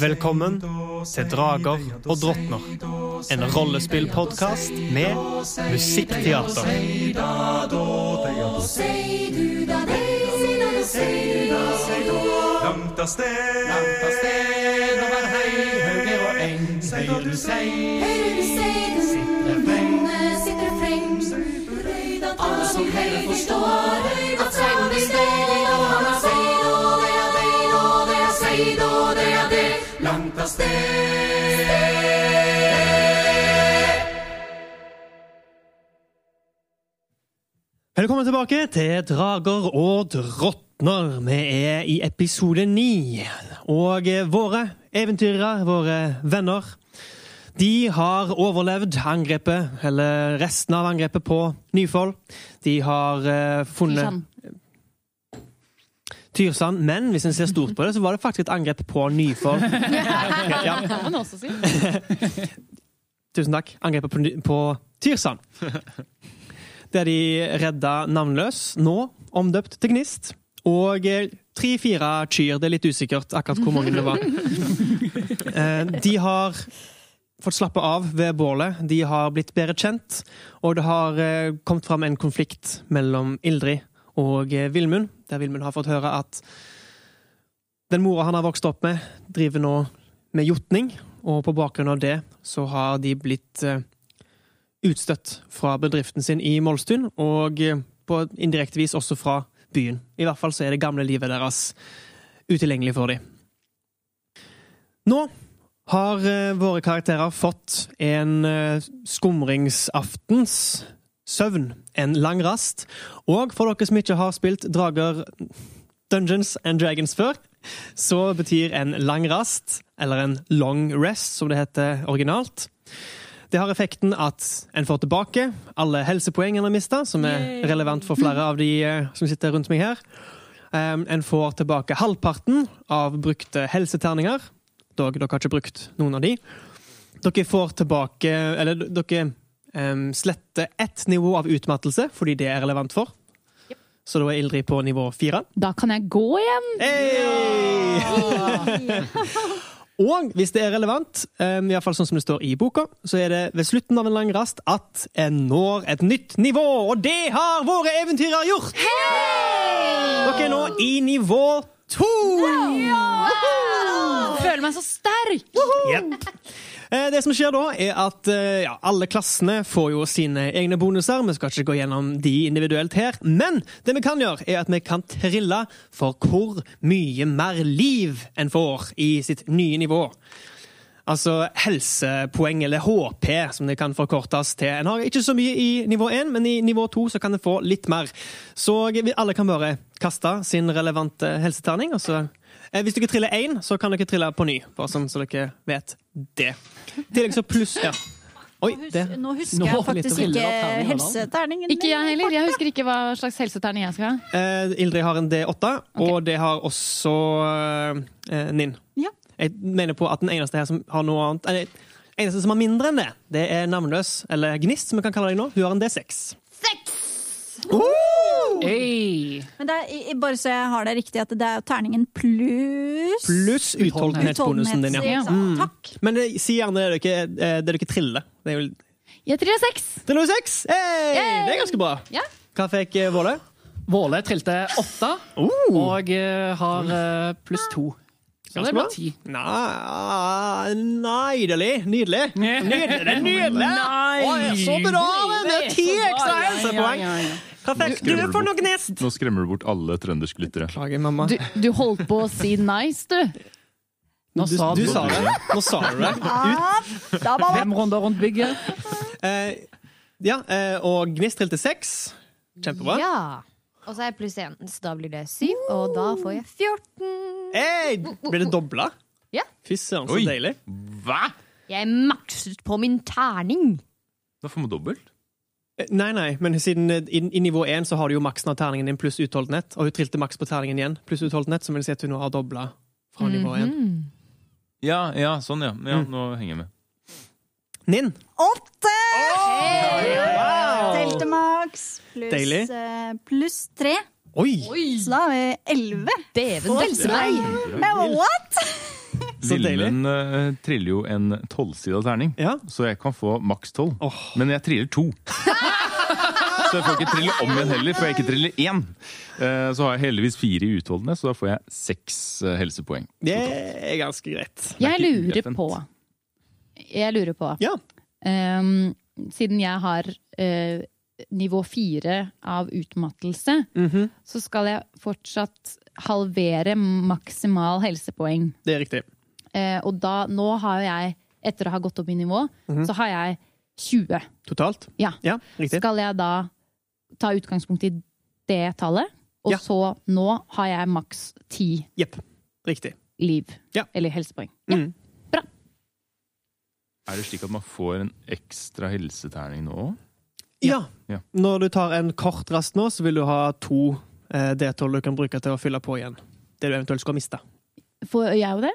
Velkommen til Drager og drottner. En rollespillpodkast med musikkteater. Langt av sted, langt av sted over høyre og eng, høyre du sei, sitter freng, alle som hører forstår, at Velkommen tilbake til Drager og drottner. Vi er i episode ni. Og våre eventyrere, våre venner, de har overlevd angrepet, eller resten av angrepet på Nyfold. De har eh, funnet. Tyrsand. Men hvis en ser stort på det, så var det faktisk et angrep på Nyfold. Ja. Tusen takk. Angrepet på Tyrsand. Der de redda Navnløs, nå omdøpt til Gnist. Og eh, tre-fire kyr. Det er litt usikkert akkurat hvor mange det var. Eh, De har fått slappe av ved bålet. De har blitt bedre kjent. Og det har eh, kommet fram en konflikt mellom Ildrid og eh, Vilmund, der Vilmund har fått høre at den mora han har vokst opp med, driver nå med jotning, og på bakgrunn av det så har de blitt eh, utstøtt fra bedriften sin i Molstuen, og eh, på indirekte vis også fra byen. I hvert fall så er det gamle livet deres utilgjengelig for dem. Nå har våre karakterer fått en skumringsaftens søvn, en lang rast, og for dere som ikke har spilt Drager Dungeons and Dragons før, så betyr en lang rast, eller en long rest, som det heter originalt. Det har effekten at en får tilbake alle helsepoeng en har mista, som er relevant for flere av de eh, som sitter rundt meg her. Um, en får tilbake halvparten av brukte helseterninger. Dog, dere har ikke brukt noen av de. Dere får tilbake Eller dere um, slette ett nivå av utmattelse, fordi det er relevant for. Så da er Ildrid på nivå fire. Da kan jeg gå igjen! Hey! Og hvis det er relevant, um, i hvert fall sånn som det står i boka, så er det ved slutten av en lang rast at en når et nytt nivå, og det har våre eventyrere gjort! Dere er nå i nivå to! Føler meg så sterk! Jepp. Eh, Det som skjer da, er at eh, ja, alle klassene får jo sine egne bonuser. Vi skal ikke gå gjennom de individuelt her. Men det vi kan gjøre, er at vi kan trille for hvor mye mer liv en får i sitt nye nivå. Altså helsepoeng, eller HP, som det kan forkortes til. En har ikke så mye i nivå 1, men i nivå 2 så kan en få litt mer. Så alle kan bare kaste sin relevante helseterning. og så Eh, Hvis dere triller én, så kan dere trille på ny. Bare sånn så dere vet det. I tillegg så pluss ja. Oi, det Nå husker jeg faktisk ikke helseterningen. Ikke jeg heller. Jeg husker ikke hva slags helseterning jeg skal ha. eh, Ildrid har en D8, og det har også eh, Ninn. Ja. Jeg mener på at den eneste her som har noe annet Eller eneste som har mindre enn det, det er Navnløs, eller Gnist, som vi kan kalle deg nå. Hun har en D6. Hey. Men det er, bare så jeg har det riktig, at det er terningen pluss Pluss utholdenhetsbonusen din, ja. Mm. Takk. Men det, si gjerne det dere, eh, det dere triller. Det er vel Jeg triller seks. Triller du seks? Hey, det er ganske bra. Ja. Hva fikk eh, Våle? Våle trilte åtte Oh. og eh, har eh, pluss to. Så det blir ti. Nei, Nydelig. Nydelig. Nydelig. Det er nydelig. Nei. Oi, så bra! Det er ti ekstra Ja, helsepoeng. Ja, Du du for noe gnest! Nå skremmer du bort alle trønderske lyttere. Beklager, mamma. Du, du holdt på å si nice, du. Nå Du, sa du du sa det. Nå sa du det. Ut. Fem runder rundt bygget. Eh, ja, eh, og gnist til seks. Kjempebra. Ja. Og så er jeg pluss én, så da blir det syv, og da får jeg 14. Hey, blir det dobla? Ja. Fy søren, så Oi. deilig. Hva?! Jeg er makset på min terning. Da får man dobbelt. Nei, nei, men siden eh, i, i nivå 1 så har du jo maksen av terningen din pluss utholdenhet, og hun trilte maks på terningen igjen pluss utholdenhet, som vil si at hun nå har dobla fra nivå 1. Mhm. Ja, ja, sånn, ja. ja Mm. Nå henger jeg med. Ninn! Åtte! Wow! Telte maks pluss eh, tre. Oi! Så da har vi elleve. Dæven Oi, meg! What? Så uh, triller jo en tolvsida terning, Ja. så jeg kan få maks tolv. Åh. Men jeg triller to. Så jeg får ikke trille om igjen heller, for jeg ikke triller én. Uh, Så har jeg heldigvis fire i utholdende, så da får jeg seks uh, helsepoeng. Det er ganske greit. Jeg lurer ueffent. på Jeg lurer på Ja. um, Siden jeg har eh, nivå fire av utmattelse, Mhm, så skal jeg fortsatt halvere maksimal helsepoeng. Det er riktig. Eh, og da, nå har jeg, etter å ha gått opp i nivå, Mhm. så har jeg 20. Totalt? Ja. Ja, riktig. Skal jeg da ta utgangspunkt i det tallet? Og Ja. så nå har jeg maks 10 yep. Riktig. liv. Ja. Eller helsepoeng. Ja. Mm. Er det slik at man får en ekstra helseterning nå? Ja. Ja. Når du tar en kort rast nå, så vil du ha to eh, D12 du kan bruke til å fylle på igjen. Det du eventuelt skal miste. Får jeg jo det?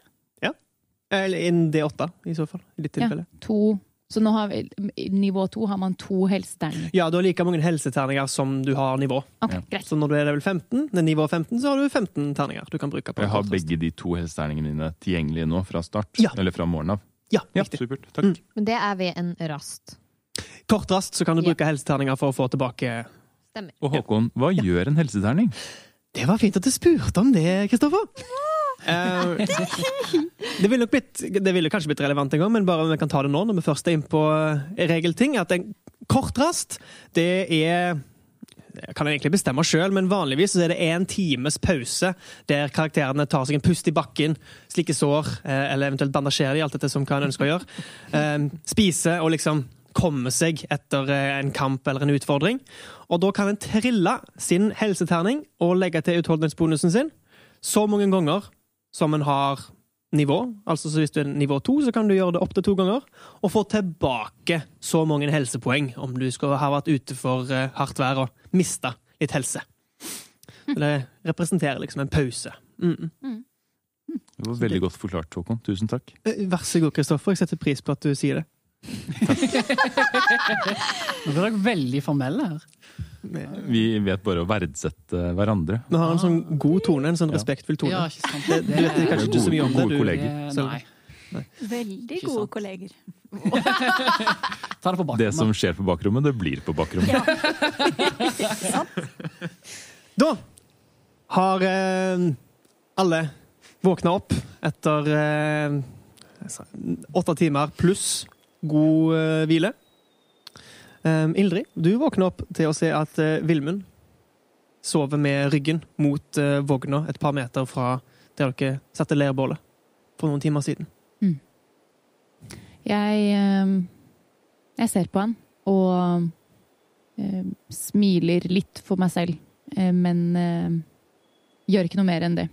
Eller en D8, i så fall. I ditt Ja. To. Så nå har vi, nivå to har man to helseterninger. Ja, du har like mange helseterninger som du har nivå. Okay, Ja. Så når du er level 15, det er nivå 15, så har du 15 terninger du kan bruke på Jeg har begge de to helseterningene mine tilgjengelige nå fra start. Ja. Eller fra morgenen av. Ja, Ja, supert. Takk. Mm. Men det er ved en rast. Kort rast så kan du Ja. bruke helseterninger for å få tilbake Stemmer. Og Håkon, hva gjør en helseterning? Det var fint at du spurte om det, Kristoffer. Eh, det ville blitt, det ville kanskje blitt relevant en gang, men bare om vi kan ta det nå når vi først er inne på eh, regelting. At en kort rast, det er jeg kan egentlig bestemme sjøl, men vanligvis er det én times pause der karakterene tar seg en pust i bakken, slikker sår, eh, eller eventuelt bandasjerer de, alt dette som hva en ønsker å gjøre. Spise og liksom komme seg etter en kamp eller en utfordring. Og da kan en trille sin helseterning og legge til utholdenhetsbonusen sin så mange ganger som en har nivå. Altså så Hvis du er nivå to, så kan du gjøre det opptil to ganger. Og få tilbake så mange helsepoeng om du skal ha vært ute for eh, hardt vær og mista litt helse. Så Det representerer liksom en pause. Mm. Det var veldig godt forklart, Håkon. Tusen takk. Eh, Vær så god, Kristoffer. Jeg setter pris på at du sier det. Nå blir dere veldig formelle her. Vi vet bare å verdsette hverandre. Du har en sånn god tone, en sånn Ja. respektfull tone. Ja, ikke sant? Det, du vet Det- kanskje ikke så mye om det. Gode kolleger. det- Så- Nei. Veldig Ikke gode sant. kolleger. Ta det på bakrommet. Det som skjer på bakrommet, det blir på bakrommet. Da har eh, alle våkna opp etter eh, åtte timer pluss god eh, hvile. Eh, Ildrid, du våkner opp til å se at uh, Vilmund sover med ryggen mot uh, vogna et par meter fra der dere satte leirbålet for noen timer siden. Jeg, um, jeg ser på han og eh, smiler litt for meg selv, eh, men gjør ikke noe mer enn det.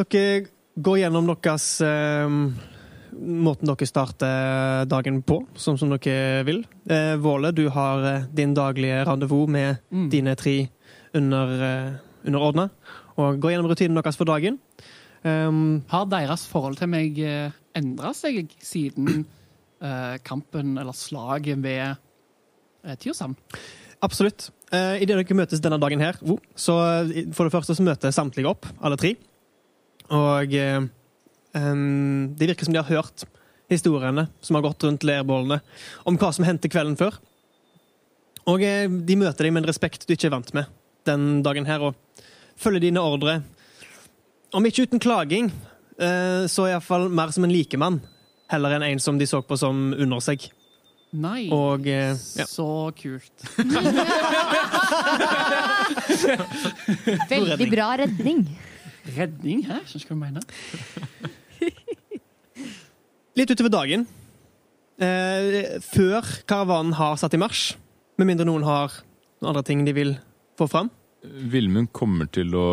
Dere går gjennom deres måten dere starter dagen på, sånn som dere vil. Eh, Våle, du har eh, din daglige rendezvous med Mm. dine tre under, eh, underordna, og går gjennom rutinen deres for dagen. Um, Har deres forhold til meg eh, endra seg siden eh, kampen eller slaget ved uh, Tyrsand? absolutt. Uh, Idet dere møtes denne dagen her, så for det første så møter samtlige opp, alle tre. Og eh, um, det virker som de har hørt historiene som har gått rundt leirbålene, om hva som hendte kvelden før. Og eh, de møter deg med en respekt du ikke er vant med den dagen her, og følger dine ordre. Om ikke uten klaging, eh, så iallfall mer som en likemann, heller enn en som de så på som under seg. Nei. Og eh, ja. Så kult. Veldig bra redning. Redning? Hæ? Hva skal du mener. Litt utover dagen, eh, før karavanen har satt i marsj, med mindre noen har noen andre ting de vil få fram. Vilmund kommer til å,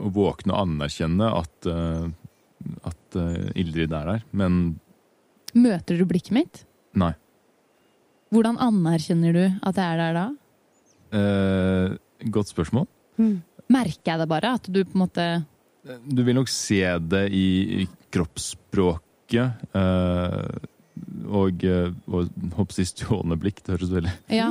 å våkne og anerkjenne at, uh, at uh, Ildrid er der, men Møter du blikket mitt? Nei. Hvordan anerkjenner du at jeg er der da? Eh, godt spørsmål. Merker jeg det bare? At du på en måte Du vil nok se det i i kroppsspråket. eh, og, eh, og håper jeg stjålende blikk. Det høres veldig, Ja.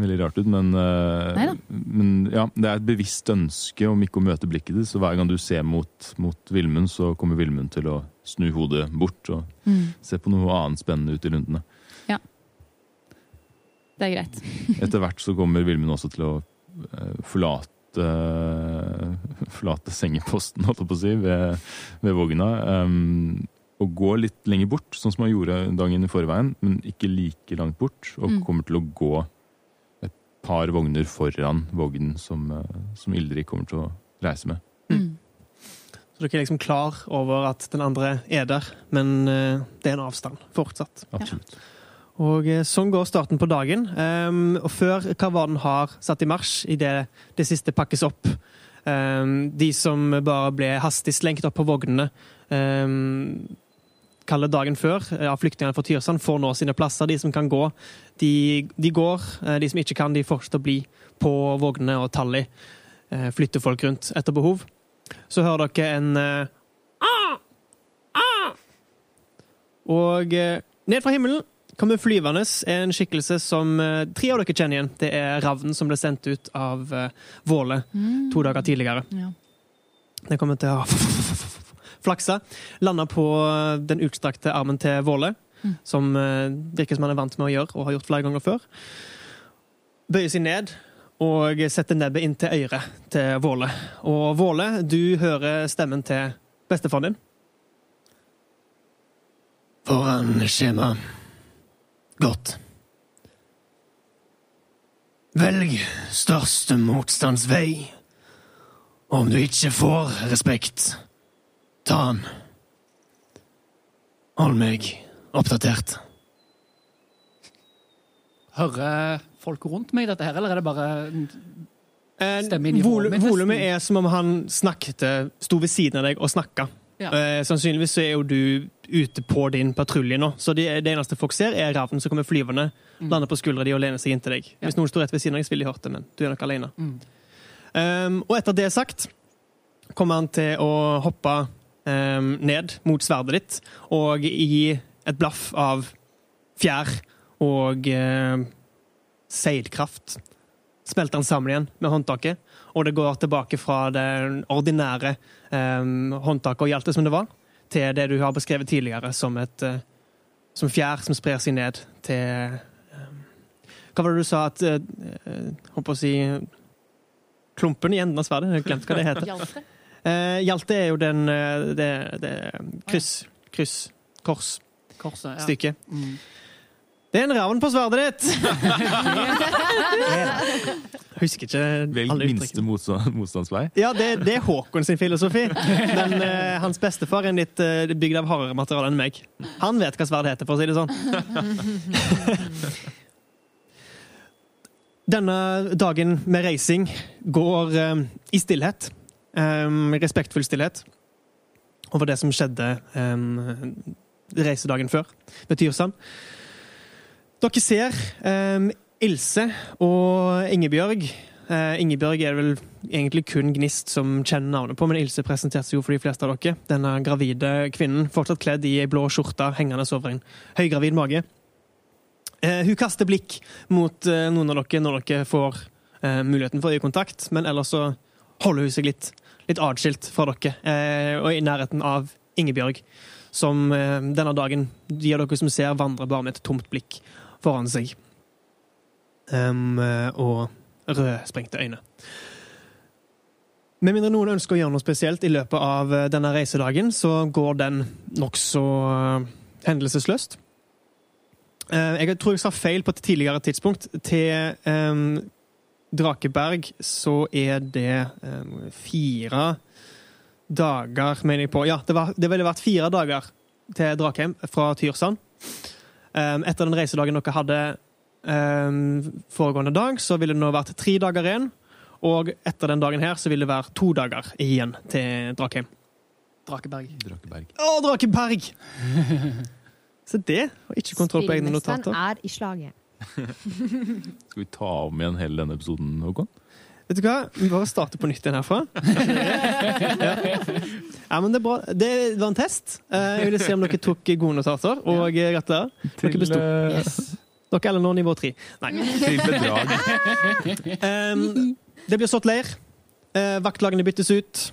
veldig rart ut, men, eh, men ja, det er et bevisst ønske om ikke å møte blikket ditt. Så hver gang du ser mot, mot Vilmund, så kommer Vilmund til å snu hodet bort og Mm. se på noe annet spennende ute i lundene. Det er greit. Etter hvert så kommer Vilmund også til å forlate forlate sengeposten, holdt jeg på å si, ved, ved vogna. Um, og gå litt lenger bort, sånn som han gjorde dagen i forveien, men ikke like langt bort. Og Mm. kommer til å gå et par vogner foran vognen som, eh, som Ildrid kommer til å reise med. Mm. Så dere er liksom klar over at den andre er der, men eh, det er en avstand fortsatt. Absolutt. Og eh, sånn går starten på dagen. Um, og før karavanen har satt i marsj idet det siste pakkes opp um, De som bare ble hastig slengt opp på vognene um, kalle dagen før eh, av flyktningene fra Tyrsand, får nå sine plasser. De som kan gå, de, de går. Eh, De som ikke kan, de fortsetter å bli på vognene, og Tally eh, flytter folk rundt etter behov. Så hører dere en ah! Ah! Og ned fra himmelen kommer flyvende en skikkelse som tre av dere kjenner igjen. Det er ravnen som ble sendt ut av Våle Mm. to dager tidligere. Den kommer til å flakse. Landa på eh, den utstrakte armen til Våle, Mm. som eh, virker som han er vant med å gjøre og har gjort flere ganger før. Bøyer seg ned og setter nebbet inn til øret til Våle. Og Våle, du hører stemmen til bestefaren din. Foran skjema. Godt. Velg største motstands vei. Om du ikke får respekt, ta han. Hold meg oppdatert. Hører folk rundt meg dette her, eller er det bare Eh, Stemme inn i vol- hodet mitt. Volumet er som om han snakket, sto ved siden av deg og snakka. Ja. Eh, sannsynligvis så er jo du ute på din patrulje nå, så det, det eneste folk ser, er ravnen som kommer flyvende, Mm. lander på skuldra di og lener seg inntil deg. Ja. Hvis noen står rett ved siden av deg, så ville de hørt det, men du er nok alene. Mm. Um, og etter det sagt kommer han til å hoppe um, ned mot sverdet ditt og gi et blaff av fjær og uh, seilkraft. Smelter han sammen igjen med håndtaket, og det går tilbake fra det ordinære um, håndtaket og hjeltet som det var, til det du har beskrevet tidligere som et uh, som fjær som sprer seg ned til um, Hva var det du sa at uh, uh, Håper å si Klumpen i enden av sverdet. Jeg har glemt hva det heter. Hjalte? Eh, Hjalte er jo den eh, det, det kryss, kryss, kors-stykket. Korset. Ja. Mm. Det er en ravn på sverdet ditt! Husker ikke Velg alle minste motstandsvei. Ja, det, det er Håkon sin filosofi. Men uh, hans bestefar er litt uh, bygd av hardere materiale enn meg. Han vet hva sverd heter, for å si det sånn. Denne dagen med reising går uh, i stillhet. Eh, respektfull stillhet over det som skjedde um, reisedagen før ved Tyrsand. Dere ser um, Ilse og Ingebjørg. Uh, Ingebjørg er det vel egentlig kun Gnist som kjenner navnet på, men Ilse presenterte seg jo for de fleste av dere. Denne gravide kvinnen, fortsatt kledd i ei blå skjorte, hengende over en høygravid mage. Uh, hun kaster blikk mot uh, noen av dere når dere får muligheten for øyekontakt, men ellers så holder hun seg litt, litt atskilt fra dere, eh, og i nærheten av Ingebjørg, som eh, denne dagen av dere som ser, vandrer bare med et tomt blikk foran seg. Um, og rødsprengte øyne. Med mindre noen ønsker å gjøre noe spesielt i løpet av denne reisedagen, så går den nokså hendelsesløst. Jeg tror jeg sa feil på et tidligere tidspunkt. Til em, Drakeberg så er det em, fire dager, mener jeg på. Ja, det, var, det ville vært fire dager til Drakheim fra Tyrsand. Em, etter den reisedagen dere hadde em, foregående dag, så ville det nå vært tre dager igjen. Og etter den dagen her så vil det være to dager igjen til Drakheim. Drakeberg. Drakeberg. Å, Drakeberg! Så det var ikke kontroll på egne notater. Spillmesteren er i slaget. Skal vi ta om igjen hele denne episoden, Håkon? Vet du hva? Vi bare starter på nytt igjen herfra. ja. ja, men det er bra. Det var en test. Eh, Jeg ville se om dere tok gode notater, og eh, gratulerer. Dere besto. eh, Dere er nå nivå tre. Nei. til bedrag. Ehm, det blir sått leir. Eh, vaktlagene byttes ut.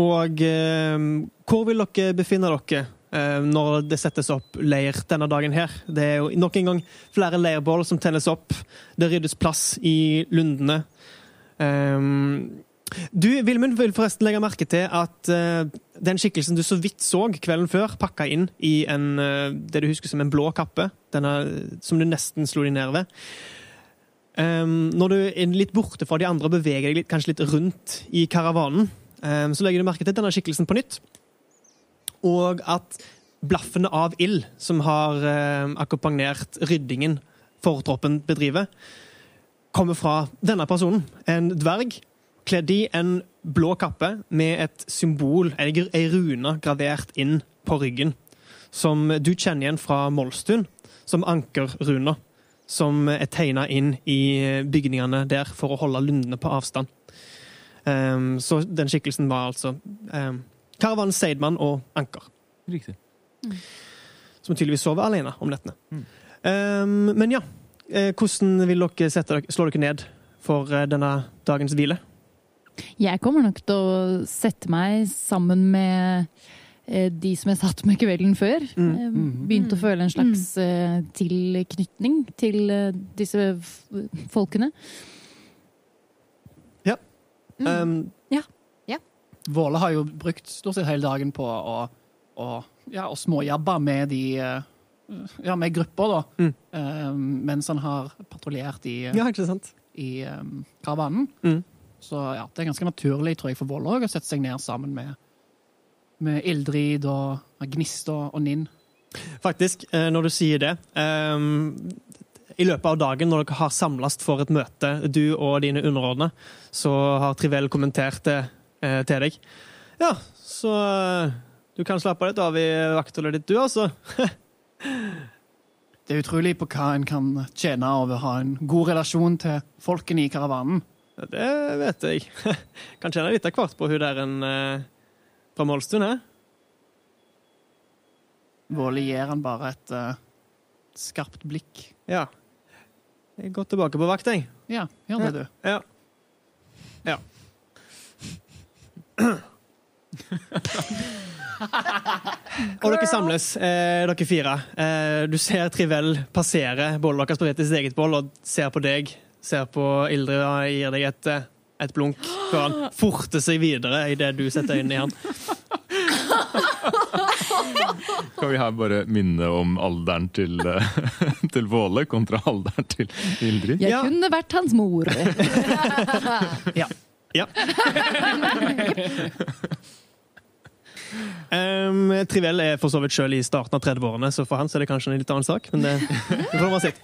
Og ehm, hvor vil dere befinne dere når det settes opp leir denne dagen her? Det er jo nok en gang flere leirbål som tennes opp. Det ryddes plass i lundene. Ehm, du, Vilmund, vil forresten legge merke til at eh, den skikkelsen du så vidt så kvelden før, pakka inn i en, eh, det du husker som en blå kappe, denne, som du nesten slo deg ned ved. Ehm, når du er litt borte fra de andre og beveger deg litt, kanskje litt rundt i karavanen, ehm, så legger du merke til denne skikkelsen på nytt. Og at blaffene av ild som har eh, akkompagnert ryddingen fortroppen bedriver, kommer fra denne personen. En dverg kledd i en blå kappe med et symbol, gr- ei rune, gravert inn på ryggen. Som du kjenner igjen fra Molstun, som ankerruna. Som er tegna inn i bygningene der for å holde lundene på avstand. Um, så den skikkelsen var altså um, Karavan, Seidmann og Anker Riktig. som tydeligvis sover alene om nettene. Mm. Um, men ja, eh, hvordan vil dere sette dere, slå dere ned for eh, denne dagens hvile? Jeg kommer nok til å sette meg sammen med eh, de som jeg satt med kvelden før. Mm. Eh, Mhm. Begynte å føle en slags eh, tilknytning til disse folkene. Ja. Mm. Um, Våle har jo brukt stort sett hele dagen på å, å, ja, å småjabbe med de eh, Ja, med grupper, da. Mm. Um, mens han har patruljert i, ja, i um, karavanen. Mm. Så ja, det er ganske naturlig tror jeg, for Våle å sette seg ned sammen med, med Ildrid og Gnist og, og Ninn. Faktisk, eh, når du sier det um, I løpet av dagen, når dere har samlast for et møte, du og dine underordnede, så har Trivel kommentert det eh, til deg. Ja, så eh, du kan slappe litt av i vaktholdet ditt, du, altså. Det er utrolig på hva en kan tjene av å ha en god relasjon til folkene i karavanen. Ja, Det vet jeg. Kan tjene litt av hvert på hun der en eh, fra Målstuen hæ? Våle gir han bare et uh, skarpt blikk. Ja. Jeg går tilbake på vakt, jeg. Ja, gjør det, du. Ja. Ja. Og dere samles, eh, dere fire. Eh, du ser Trivel passere bålet deres på vei til sitt eget bål og ser på deg. Ser på Ildrid og gir deg et, eh, et blunk før han forter seg videre idet du setter øynene i han. Kan vi her bare minne om alderen til, eh, til Våle kontra alderen til Ildrid? Jeg Ja. kunne vært hans mor. Ja. Um, Trivell er for så vidt sjøl i starten av 30-årene, så for han er det kanskje en litt annen sak. Men det, får være sitt.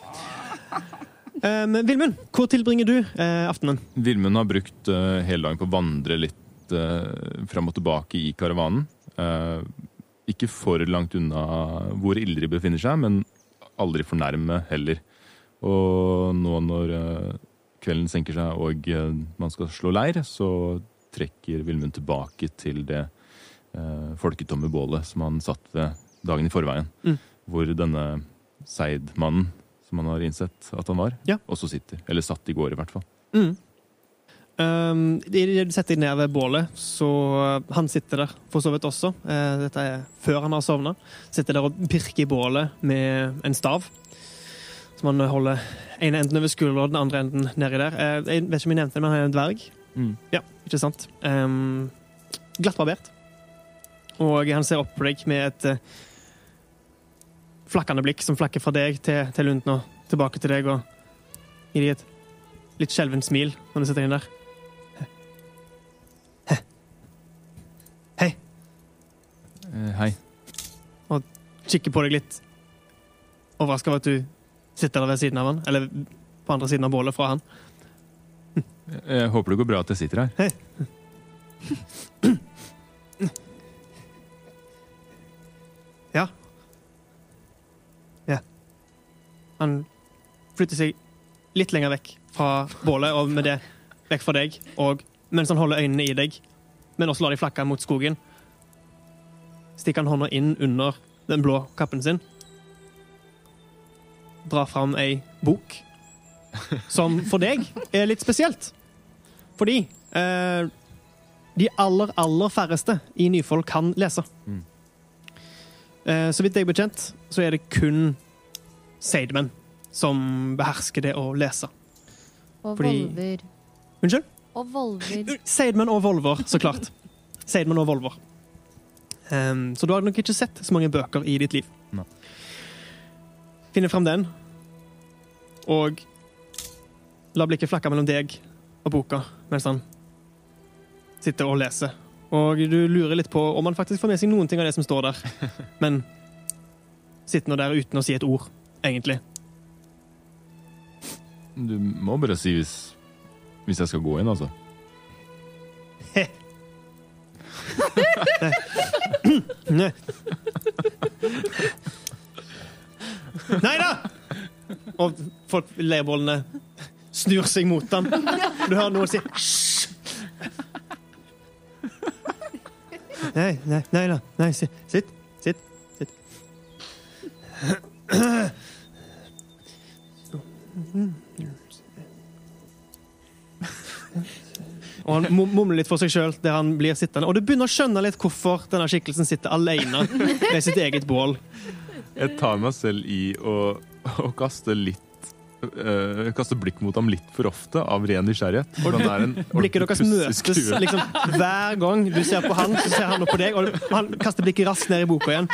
Um, Vilmund, hvor tilbringer du eh, aftenen? Vilmund har brukt uh, hele dagen på å vandre litt uh, fram og tilbake i karavanen. Uh, ikke for langt unna hvor Ildrid befinner seg, men aldri for nærme heller. Og nå når eh, kvelden senker seg og eh, man skal slå leir, så trekker Vilmund tilbake til det eh, folketomme bålet som han satt ved dagen i forveien. Mm. Hvor denne Seid-mannen, som han har innsett at han var, Ja. også sitter. Eller satt i går, i hvert fall. Mm. Um, de setter ned ved bålet, så han sitter der for så vidt også. Eh, dette er før han har sovna. Sitter der og pirker i bålet med en stav. Som man holder ene enden over skulderen og den andre enden nedi der. Eh, jeg vet ikke om jeg nevnte det, men han er en dverg. Ja, ikke sant? Um, Glattbarbert. Og han ser opp på deg med et uh, flakkende blikk som flakker fra deg til, til Lunden og tilbake til deg, og gir deg et litt skjelvent smil når du sitter inn der. Hei. Eh, hei. Og Kikker på deg litt overraska over at du sitter der ved siden av han, eller på andre siden av bålet fra han. Jeg håper det går bra at jeg sitter her. Ja. Han flytter seg litt lenger vekk fra bålet, og med det vekk fra deg, og mens han holder øynene i deg, men også lar de flakke mot skogen, stikker han hånda inn under den blå kappen sin, drar fram ei bok, som for deg er litt spesielt. Fordi eh, de aller, aller færreste i Nyfold kan lese. Mm. Eh, så vidt jeg er bekjent, så er det kun Seidmen som behersker det å lese. Og Fordi- volver. Unnskyld? Og volver. Seidmen og Volver, så klart. Seidmen og Volver. Um, så du har nok ikke sett så mange bøker i ditt liv. Nei. Finner fram den, og la blikket flakke mellom deg og boka mens han sitter og leser. Og du lurer litt på om han faktisk får med seg noen ting av det som står der, men sitter nå der uten å si et ord, egentlig. Du må bare si hvis, hvis jeg skal gå inn, altså. Nei. Da! Og folk, leirbollene snur seg mot ham. Du hører noen si Hysj! Nei, nei, nei da. Nei, si- sitt. Sitt. Sitt. Og han mumler litt for seg sjøl der han blir sittende. Og du begynner å skjønne litt hvorfor denne skikkelsen sitter alene ved sitt eget bål. Jeg tar meg selv i å, å kaste litt øh, Kaste blikk mot ham litt for ofte, av ren nysgjerrighet. Er Blikket deres møtes liksom hver gang du ser på han, så ser han opp på deg, og han kaster blikket raskt ned i boka igjen.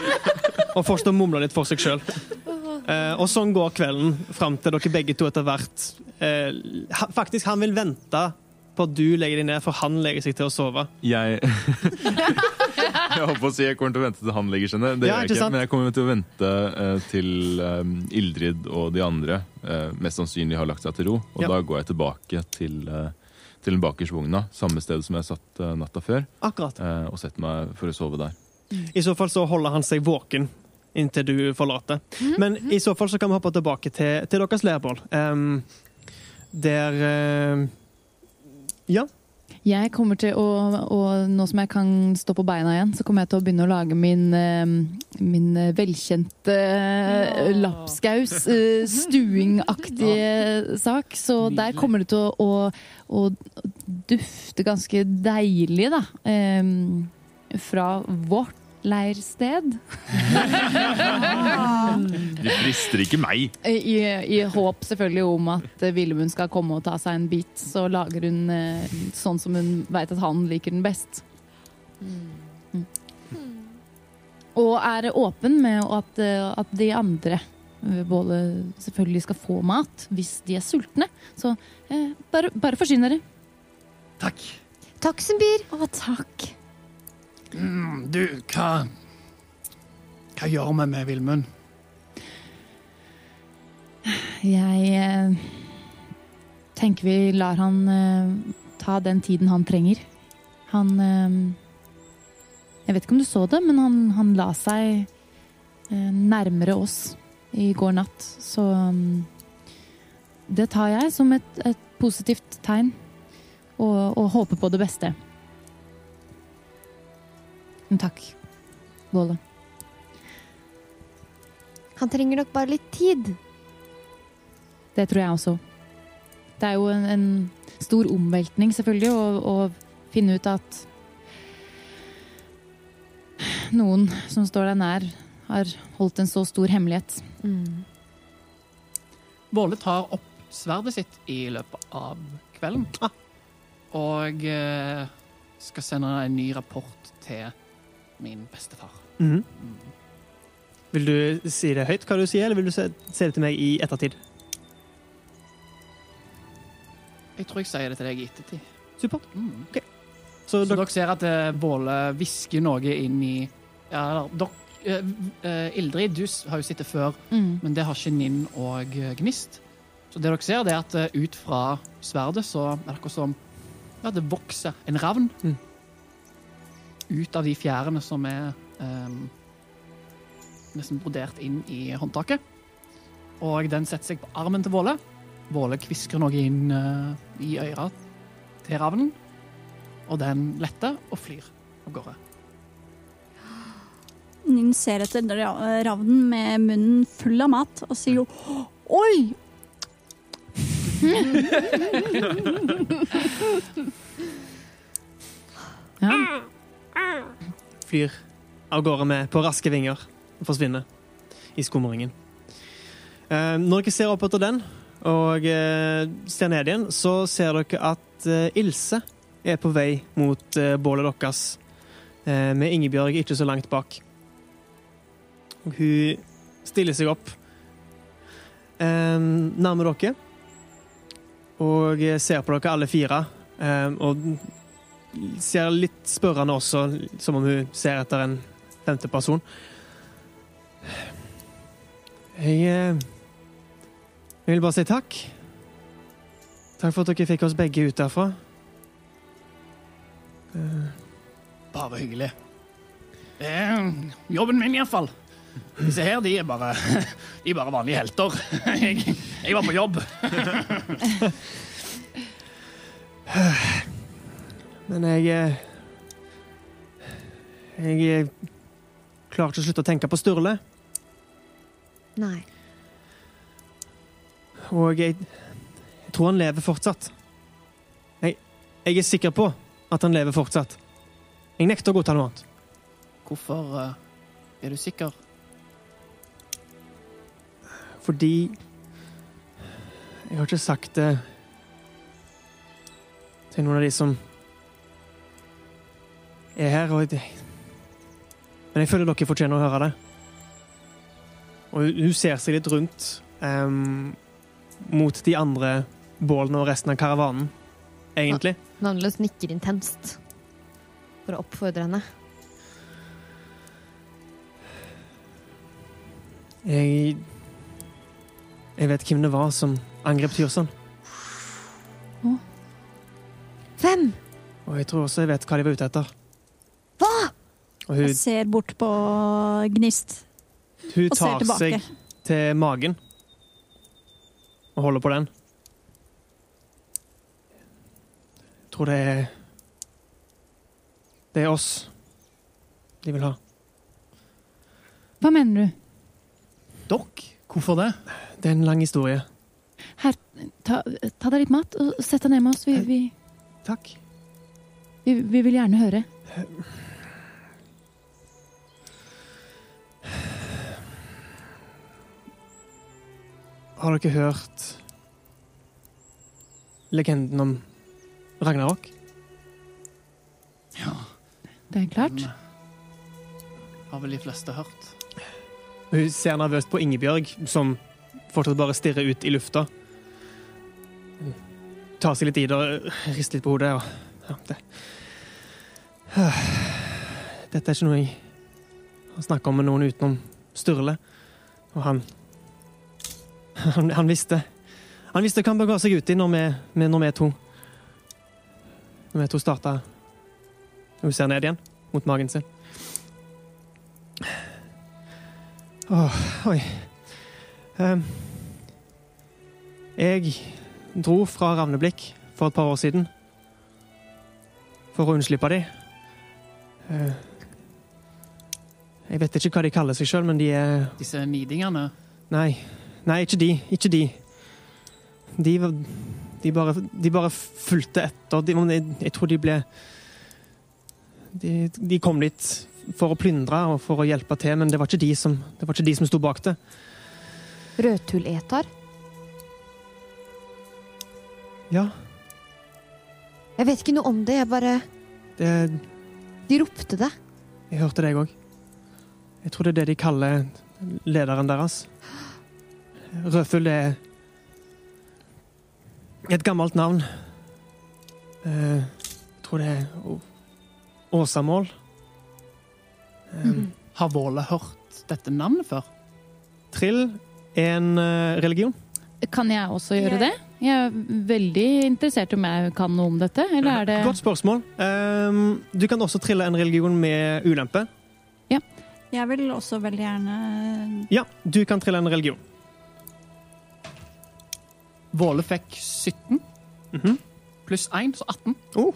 Og fortsetter å mumle litt for seg sjøl. og sånn går kvelden fram til dere begge to etter hvert eh, Faktisk, han vil vente på at du legger deg ned, for han legger seg til å sove. Jeg Jeg holdt på å si jeg kommer til å vente til han legger seg ned. Det Ja, gjør jeg ikke ikke, men jeg kommer til å vente uh, til um, Ildrid og de andre uh, mest sannsynlig har lagt seg til ro. Og Ja. da går jeg tilbake til, uh, til den bakerste vogna, samme sted som jeg satt natta før, Akkurat. og setter meg for å sove der. I så fall så holder han seg våken inntil du forlater. Men i så fall så kan vi hoppe tilbake til, til deres leirbål. um, der eh, Ja. Jeg kommer til å, og nå som jeg kan stå på beina igjen, så kommer jeg til å begynne å lage min, eh, min eh, velkjente ja. lapskaus, eh, stuingaktige sak. Så der kommer det til å, å, å dufte ganske deilig, da. eh, fra vårt leirsted. De frister ikke meg! I, I håp selvfølgelig om at eh, Villemund skal komme og ta seg en bit, så lager hun eh, sånn som hun veit at han liker den best. Mm. Og er åpen med at, eh, at de andre eh, både selvfølgelig skal få mat hvis de er sultne. Så eh, bare, bare forsyn dere. Takk. Takk, Simbir. Å, takk. Mm, du, hva Hva gjør vi med Vilmund? Jeg eh, tenker vi lar han eh, ta den tiden han trenger. Han eh, Jeg vet ikke om du så det, men han, han la seg eh, nærmere oss i går natt. Så um, det tar jeg som et, et positivt tegn, og, og håper på det beste. Men takk, Våle. Han trenger nok bare litt tid. Det tror jeg også. Det er jo en, en stor omveltning, selvfølgelig, å, å finne ut at noen som står deg nær, har holdt en så stor hemmelighet. Mm. Våle tar opp sverdet sitt i løpet av kvelden. Og eh, skal sende en ny rapport til min bestefar. Mm. Vil du si det høyt, hva du sier, eller vil du se, se det til meg i ettertid? Jeg tror jeg sier det til deg i ettertid. Supert. Mm. Så, Så dere, dere ser at Båle Våle hvisker noe inn i Ja, eller dere uh, eh, Ildrid, du har jo sittet før, men det har ikke Ninn og eh, Gnist. Så det dere ser, det er at eh, ut fra sverdet så er det akkurat som ja, det vokser en ravn Mm. Ut av de fjærene som er eh, nesten brodert inn i håndtaket. og den setter seg på armen til Våle. Våle kvisker noe inn eh, i øra til ravnen, og den letter og flyr av gårde. Nyn ser etter ravnen med munnen full av mat og sier jo Oi! Ja. Flyr av gårde med på raske vinger og forsvinner i skumringen. Eh, når dere ser opp etter den og eh, ser ned igjen, så ser dere at eh, Ilse er på vei mot bålet deres, med Ingebjørg ikke så langt bak. Og hun stiller seg opp eh, nærme dere og ser på dere alle fire. og ser litt spørrende også, som om hun ser etter en femte person. Jeg, eh, jeg vil bare si takk. Takk for at dere fikk oss begge ut derfra. Eh, Bare hyggelig. Det er jobben min, iallfall. Disse her, de er bare, de er bare vanlige helter. Jeg, jeg var på jobb. Men jeg eh, Jeg eh, klarer ikke å slutte å tenke på Sturle. Nei. Og jeg, jeg tror han lever fortsatt. Jeg, jeg er sikker på at han lever fortsatt. Jeg nekter å godta noe annet. Hvorfor eh, er du sikker? Fordi Jeg har ikke sagt det til noen av de som er her. Og jeg men jeg føler dere fortjener å høre det. Og hun- ser seg litt rundt um, mot de andre bålene og resten av karavanen, egentlig. Navnløs nikker intenst for å oppfordre henne. Jeg Jeg vet hvem det var som angrep Tyrson. Hvem? Og jeg tror også jeg vet hva de var ute etter. Hun, Jeg ser bort på Gnist hun og ser tar tilbake. seg til magen og holder på den. Jeg tror det er Det er oss de vil ha. Hva mener du? Dokk? Hvorfor det? Det er en lang historie. Her, ta, ta deg litt mat og sett deg ned med oss. Vi, vi, Takk. vi, vi vil gjerne høre. Har dere hørt legenden om Ragnarok? Ja, Det er klart. den eh, har vel de fleste hørt. Hun ser nervøst på Ingebjørg, som fortsatt bare stirrer ut i lufta. Tar seg litt i det og rister litt på hodet. Og, ja, det. Dette er ikke noe jeg har snakket om med noen utenom Sturle. Og han Han, han visste. Han visste hva han bega seg ut i når vi, med- når vi to Når vi to starta Hun ser ned igjen, mot magen sin. Åh, oi. um, jeg dro fra Ravneblikk for et par år siden for å unnslippe de. Eh, jeg vet ikke hva de kaller seg sjøl, men de er Disse nidingene. Nei, nei, ikke de. Ikke de. De, var, de, bare, de bare fulgte etter. De, jeg, jeg tror de ble de, de kom dit for å plyndre og for å hjelpe til, men det var ikke de som, det var ikke de som sto bak det. Rødtulletar? Ja, Jeg vet ikke noe om det, jeg bare det, De ropte det. jeg hørte deg òg. Jeg tror det er det de kaller lederen deres. Rødfugl er et gammelt navn. Eh, Jeg tror det er Åsamål. Mm. Har Våle hørt dette navnet før? Trill er en eh, religion. Kan jeg også gjøre det? Jeg er veldig interessert om jeg kan noe om dette, eller er det Godt spørsmål. Eh, Du kan også trille en religion med ulempe. Jeg vil også veldig gjerne Ja, du kan trille en religion. Våle fikk 17. Mhm. Pluss 1, så 18. Oh,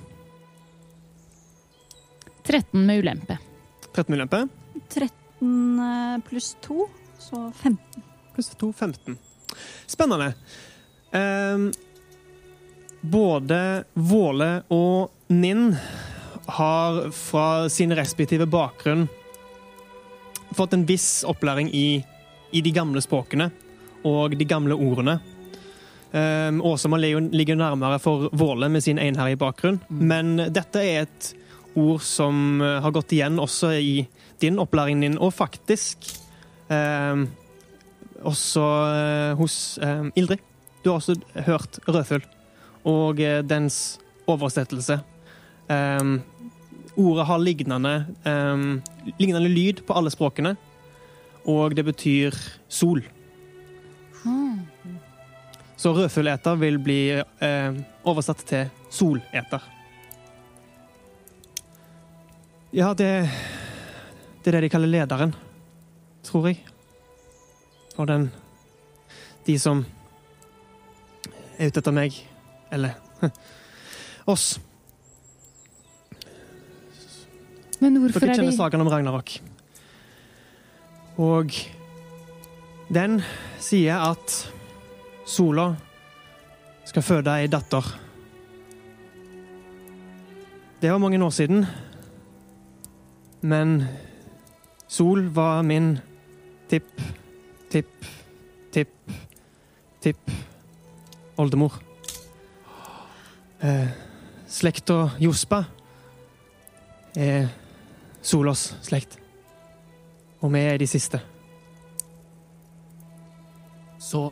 13 med ulempe. 13 med ulempe. 13 eh, pluss 2, så 15. Pluss 2, 15. Spennende. Um, både Våle og Ninn har fra sin respektive bakgrunn fått en viss opplæring i, i de gamle språkene og de gamle ordene. Um, Åsama ligger ligger nærmere for Våle med sin einherlige bakgrunn, men dette er et ord som eh, har gått igjen også i din opplæring din, og faktisk um, også eh, hos eh, Ildrid. Du har også hørt rødfugl og eh, dens oversettelse. Um, ordet har lignende, um, lignende lyd på alle språkene, og det betyr sol. Så rødfugleter vil bli eh, oversatt til soleter. Ja, det, det er det de kaller lederen, tror jeg. For den De som er ute etter meg. Eller oss. Men hvorfor Dere er kjenner sagaen om Ragnarok. Og den sier at sola skal føde ei datter. Det var mange år siden, men Sol var min tipp, tipp, tipp, tipp oldemor. Eh, slekta Jospa er Solås slekt. Og vi er de siste. Så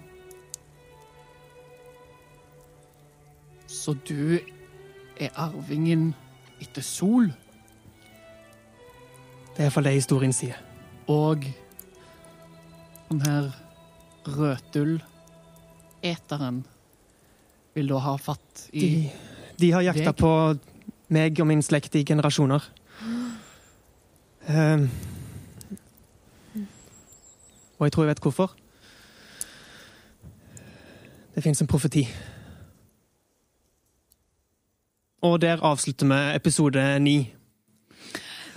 Så du er arvingen etter Sol, Det er iallfall det historien sier. og den her røtull-eteren vil da ha fatt i De, de har jakta Deg? på meg og min slekt i generasjoner. Um, og jeg tror jeg vet hvorfor. Det fins en profeti. Og der avslutter vi episode ni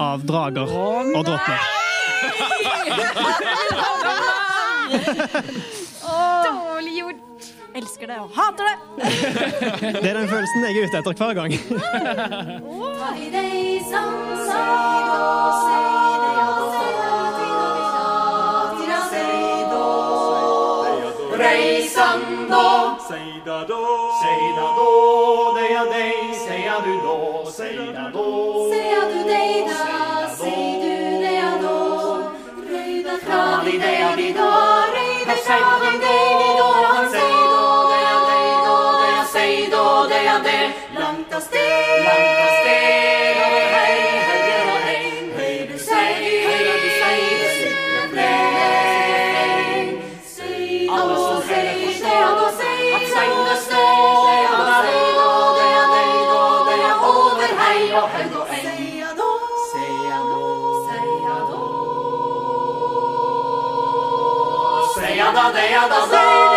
av Drager og drottner. Dårlig gjort. Elsker det og hater det! Det er den følelsen jeg er ute etter hver gang. Reisando, fra di deia då. Seia da, deia da, da.